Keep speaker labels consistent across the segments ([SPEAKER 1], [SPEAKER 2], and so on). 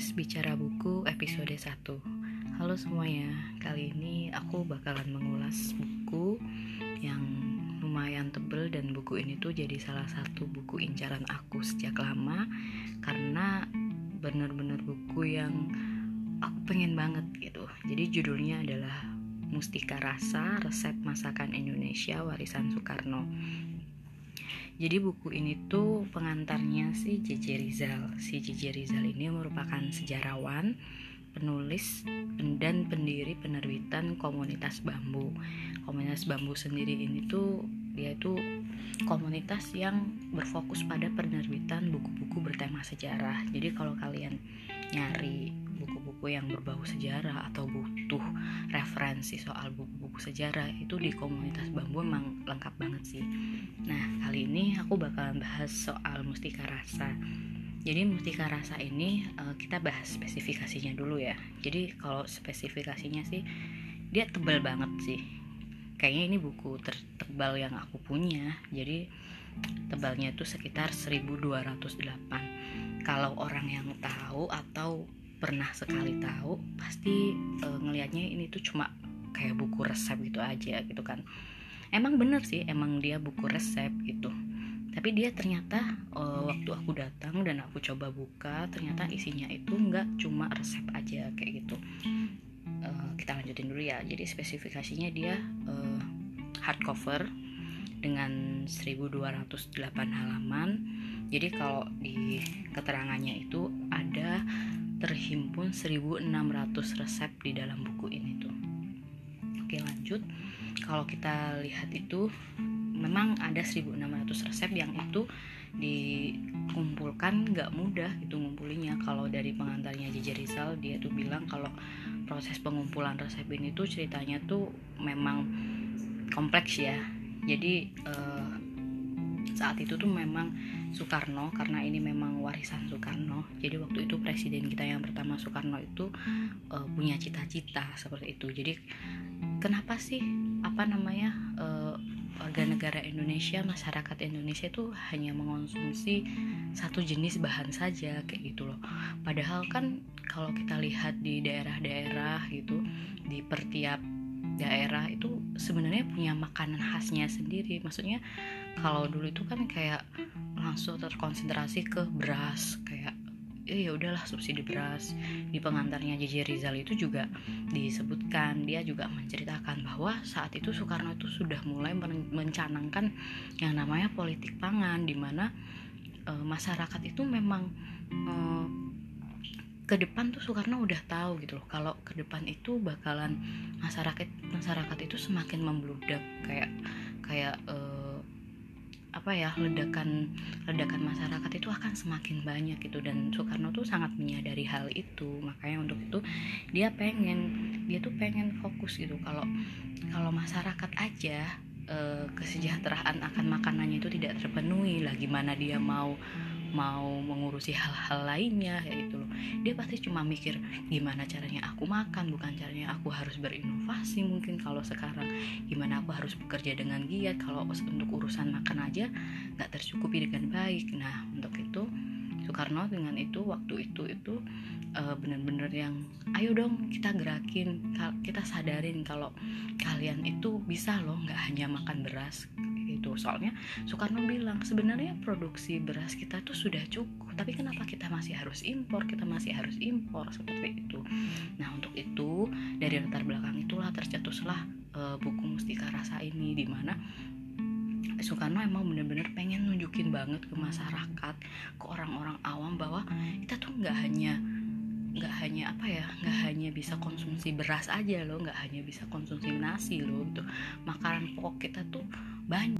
[SPEAKER 1] podcast Bicara Buku episode 1 Halo semuanya, kali ini aku bakalan mengulas buku yang lumayan tebel dan buku ini tuh jadi salah satu buku incaran aku sejak lama Karena bener-bener buku yang aku pengen banget gitu. Jadi judulnya adalah Mustika Rasa Resep Masakan Indonesia Warisan Soekarno jadi buku ini tuh pengantarnya si JJ Rizal. Si JJ Rizal ini merupakan sejarawan, penulis, dan pendiri penerbitan komunitas bambu. Komunitas bambu sendiri ini tuh dia itu komunitas yang berfokus pada penerbitan buku-buku bertema sejarah. Jadi kalau kalian nyari buku-buku yang berbau sejarah atau butuh referensi soal buku-buku sejarah. Itu di komunitas bambu emang lengkap banget sih. Nah kali ini aku bakalan bahas soal mustika rasa. Jadi mustika rasa ini uh, kita bahas spesifikasinya dulu ya. Jadi kalau spesifikasinya sih dia tebal banget sih. Kayaknya ini buku tertebal yang aku punya. Jadi tebalnya itu sekitar 1208 kalau orang yang tahu atau pernah sekali tahu pasti uh, ngelihatnya ini tuh cuma kayak buku resep gitu aja gitu kan. Emang bener sih emang dia buku resep gitu. Tapi dia ternyata uh, waktu aku datang dan aku coba buka ternyata isinya itu nggak cuma resep aja kayak gitu. Uh, kita lanjutin dulu ya. Jadi spesifikasinya dia uh, hardcover dengan 1208 halaman. Jadi kalau di keterangannya itu ada terhimpun 1600 resep di dalam buku ini tuh oke lanjut. Kalau kita lihat itu memang ada 1600 resep yang itu dikumpulkan nggak mudah itu ngumpulinya. Kalau dari pengantarnya JJ Rizal dia tuh bilang kalau proses pengumpulan resep ini tuh ceritanya tuh memang kompleks ya. Jadi eh, saat itu tuh memang Soekarno karena ini memang warisan Soekarno. Jadi waktu itu presiden kita yang pertama Soekarno itu uh, punya cita-cita seperti itu. Jadi kenapa sih apa namanya uh, warga negara Indonesia masyarakat Indonesia itu hanya mengonsumsi satu jenis bahan saja kayak gitu loh. Padahal kan kalau kita lihat di daerah-daerah gitu di pertiap daerah itu sebenarnya punya makanan khasnya sendiri. Maksudnya kalau dulu itu kan kayak langsung terkonsentrasi ke beras kayak eh, ya udahlah subsidi beras di pengantarnya JJ Rizal itu juga disebutkan. Dia juga menceritakan bahwa saat itu Soekarno itu sudah mulai mencanangkan yang namanya politik pangan di mana e, masyarakat itu memang e, ke depan tuh Soekarno udah tahu gitu loh kalau ke depan itu bakalan masyarakat masyarakat itu semakin membludak kayak kayak uh, apa ya ledakan ledakan masyarakat itu akan semakin banyak gitu. Dan Soekarno tuh sangat menyadari hal itu. Makanya untuk itu dia pengen dia tuh pengen fokus gitu. Kalau kalau masyarakat aja uh, kesejahteraan akan makanannya itu tidak terpenuhi lah gimana dia mau mau mengurusi hal-hal lainnya kayak gitu loh. Dia pasti cuma mikir gimana caranya aku makan? Bukan caranya aku harus berinovasi mungkin kalau sekarang. Gimana aku harus bekerja dengan giat? Kalau untuk urusan makan aja nggak tercukupi dengan baik. Nah untuk itu Soekarno dengan itu waktu itu itu uh, benar-benar yang ayo dong kita gerakin kita sadarin kalau kalian itu bisa loh nggak hanya makan beras gitu. Soalnya Soekarno bilang sebenarnya produksi beras kita tuh sudah cukup tapi kenapa kita masih harus impor? Kita masih harus impor seperti itu. Nah untuk itu dari latar belakang itulah tercetuslah uh, buku Mustika Rasa ini di mana Soekarno emang bener-bener pengen nunjukin banget ke masyarakat ke orang-orang awam bahwa kita tuh nggak hanya nggak hanya apa ya nggak hanya bisa konsumsi beras aja loh nggak hanya bisa konsumsi nasi loh gitu. Makanan pokok kita tuh banyak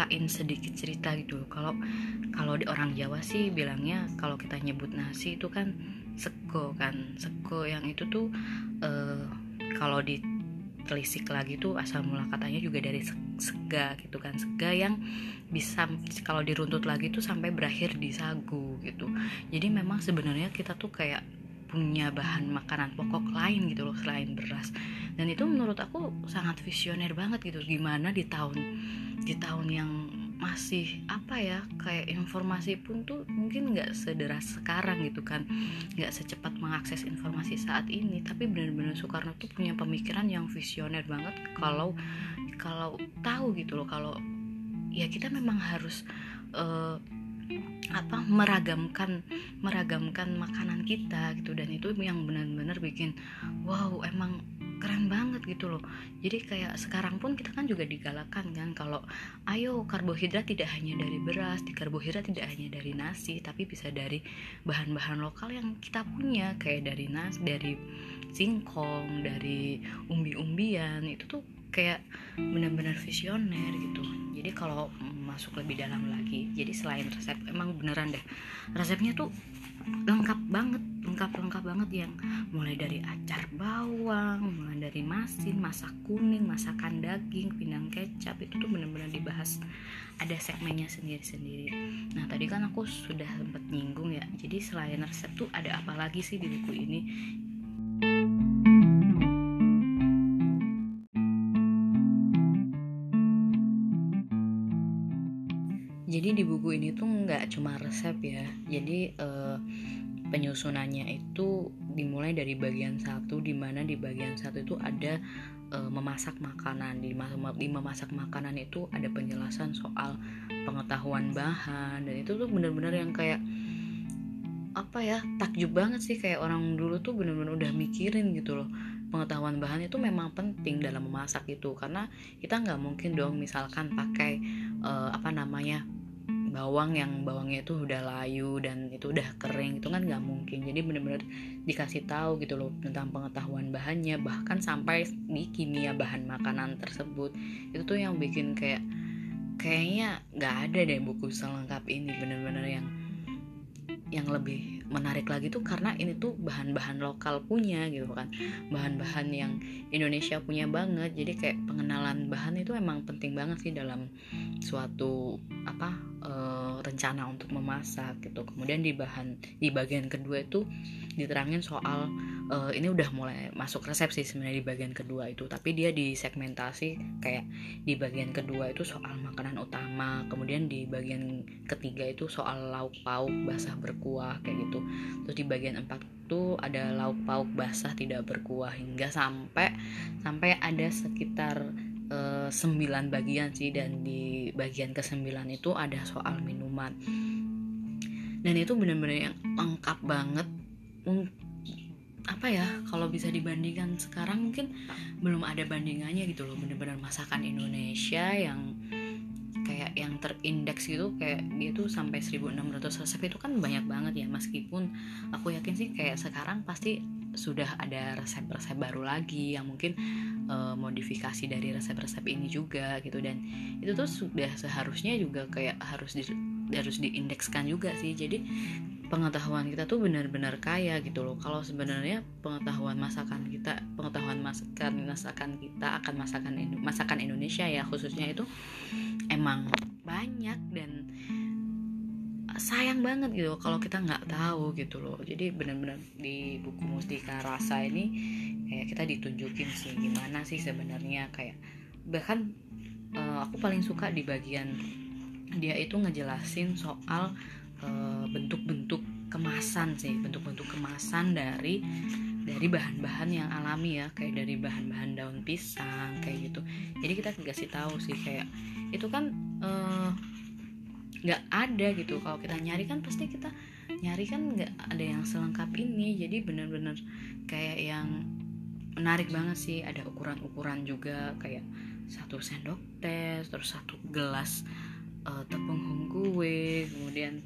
[SPEAKER 1] dibukain sedikit cerita gitu. Kalau kalau di orang Jawa sih bilangnya kalau kita nyebut nasi itu kan sego kan. Sego yang itu tuh uh, kalau di telisik lagi tuh asal mula katanya juga dari sega gitu kan. Sega yang bisa kalau diruntut lagi tuh sampai berakhir di sagu gitu. Jadi memang sebenarnya kita tuh kayak punya bahan makanan pokok lain gitu loh selain beras dan itu menurut aku sangat visioner banget gitu. Gimana di tahun di tahun yang masih apa ya kayak informasi pun tuh mungkin nggak sederas sekarang gitu kan. Nggak secepat mengakses informasi saat ini. Tapi benar-benar Soekarno tuh punya pemikiran yang visioner banget. Kalau kalau tahu gitu loh kalau ya kita memang harus uh, apa meragamkan meragamkan makanan kita gitu. Dan itu yang benar-benar bikin wow emang keren banget gitu loh. Jadi kayak sekarang pun kita kan juga digalakan kan kalau ayo karbohidrat tidak hanya dari beras di karbohidrat tidak hanya dari nasi tapi bisa dari bahan-bahan lokal yang kita punya kayak dari nasi dari singkong dari umbi-umbian itu tuh kayak benar-benar visioner gitu. Jadi kalau masuk lebih dalam lagi jadi selain resep emang beneran deh resepnya tuh lengkap banget lengkap lengkap banget yang mulai dari acar bawang mulai dari masin masak kuning masakan daging pindang kecap itu tuh bener-bener dibahas ada segmennya sendiri-sendiri. Nah tadi kan aku sudah sempat nyinggung ya jadi selain resep tuh ada apa lagi sih di buku ini? Jadi di buku ini tuh nggak cuma resep ya jadi uh, penyusunannya itu dimulai dari bagian satu di mana di bagian satu itu ada uh, memasak makanan. Di, di memasak makanan itu ada penjelasan soal pengetahuan bahan dan itu tuh bener-bener yang kayak apa ya takjub banget sih. Kayak orang dulu tuh bener-bener udah mikirin gitu loh. Pengetahuan bahan itu memang penting dalam memasak itu karena kita nggak mungkin dong misalkan pakai uh, apa namanya bawang yang bawangnya itu udah layu dan itu udah kering itu kan nggak mungkin. Jadi bener-bener dikasih tahu gitu loh tentang pengetahuan bahannya. Bahkan sampai di kimia bahan makanan tersebut itu tuh yang bikin kayak kayaknya nggak ada deh buku selengkap ini bener-bener yang yang lebih menarik lagi tuh karena ini tuh bahan-bahan lokal punya gitu kan. Bahan-bahan yang Indonesia punya banget. Jadi kayak pengenalan bahan itu emang penting banget sih dalam suatu apa e, rencana untuk memasak gitu. Kemudian di bahan di bagian kedua itu diterangin soal e, ini udah mulai masuk resep sih sebenarnya di bagian kedua itu. Tapi dia disegmentasi kayak di bagian kedua itu soal makanan utama. Kemudian di bagian ketiga itu soal lauk pauk basah berkuah kayak gitu. Terus di bagian empat itu ada lauk pauk basah tidak berkuah hingga sampai sampai ada sekitar uh, sembilan bagian sih dan di bagian ke sembilan itu ada soal minuman. Dan itu benar-benar yang lengkap banget. Apa ya kalau bisa dibandingkan sekarang mungkin belum ada bandingannya gitu loh. Bener-bener masakan Indonesia yang terindeks gitu kayak dia tuh sampai 1600 resep itu kan banyak banget ya. Meskipun aku yakin sih kayak sekarang pasti sudah ada resep-resep baru lagi yang mungkin uh, modifikasi dari resep-resep ini juga gitu. Dan itu tuh sudah seharusnya juga kayak harus di harus diindekskan juga sih. Jadi pengetahuan kita tuh benar-benar kaya gitu loh. Kalau sebenarnya pengetahuan masakan kita pengetahuan masakan masakan kita akan masakan masakan Indonesia ya khususnya itu emang banyak dan sayang banget gitu kalau kita nggak tahu gitu loh. Jadi benar-benar di buku Mustika Rasa ini kayak kita ditunjukin sih gimana sih sebenarnya kayak bahkan uh, aku paling suka di bagian dia itu ngejelasin soal Eh, bentuk-bentuk kemasan sih bentuk-bentuk kemasan dari dari bahan-bahan yang alami ya kayak dari bahan-bahan daun pisang kayak gitu. Jadi kita dikasih tahu sih kayak itu kan eh, nggak ada gitu. Kalau kita nyari kan pasti kita nyari kan nggak ada yang selengkap ini. Jadi bener-bener kayak yang menarik banget sih. Ada ukuran-ukuran juga kayak satu sendok teh terus satu gelas uh, tepung hungkue kemudian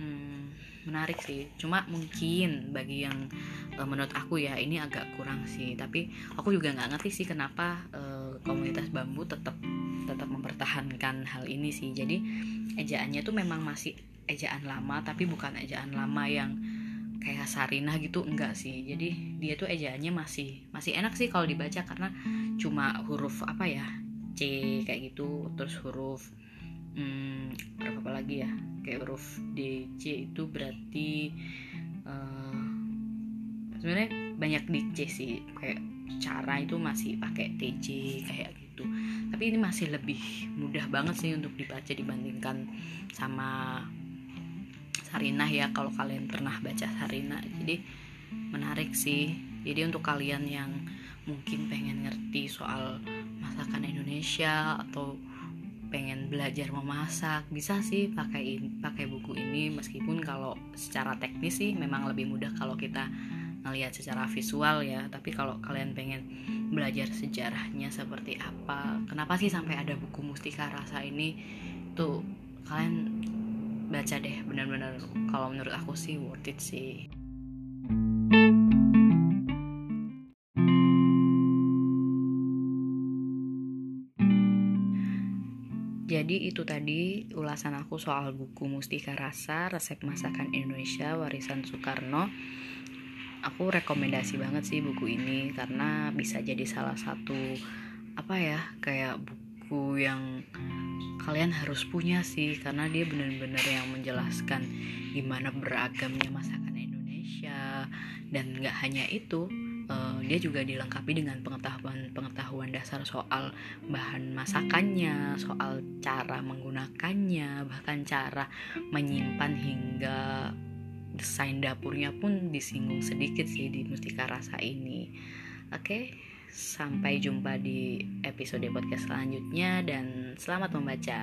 [SPEAKER 1] hmm, menarik sih. Cuma mungkin bagi yang menurut aku ya ini agak kurang sih. Tapi aku juga nggak ngerti sih kenapa uh, komunitas bambu tetap tetap mempertahankan hal ini sih. Jadi ejaannya tuh memang masih ejaan lama tapi bukan ejaan lama yang kayak Sarinah gitu enggak sih. Jadi dia tuh ejaannya masih masih enak sih kalau dibaca karena cuma huruf apa ya C kayak gitu terus huruf hmm, apa lagi ya kayak huruf D C itu berarti uh, sebenarnya banyak di C sih kayak cara itu masih pakai TJ kayak gitu. Tapi ini masih lebih mudah banget sih untuk dibaca dibandingkan sama Sarinah ya kalau kalian pernah baca Sarinah jadi menarik sih. Jadi untuk kalian yang mungkin pengen ngerti soal masakan Indonesia atau pengen belajar memasak bisa sih pakai pakai buku ini. Meskipun kalau secara teknis sih memang lebih mudah kalau kita ngelihat secara visual ya. Tapi kalau kalian pengen belajar sejarahnya seperti apa kenapa sih sampai ada buku Mustika Rasa ini? Tuh kalian baca deh benar-benar. Kalau menurut aku sih worth it sih. Jadi itu tadi ulasan aku soal buku Mustika Rasa, resep masakan Indonesia warisan Soekarno. Aku rekomendasi banget sih buku ini karena bisa jadi salah satu apa ya kayak buku yang kalian harus punya sih karena dia benar-benar yang menjelaskan gimana beragamnya masakan Indonesia. Dan nggak hanya itu uh, dia juga dilengkapi dengan pengetahuan-pengetahuan dasar soal bahan masakannya, soal cara menggunakannya, bahkan cara menyimpan hingga desain dapurnya pun disinggung sedikit sih di Mustika Rasa ini. Oke, sampai jumpa di episode podcast selanjutnya dan selamat membaca.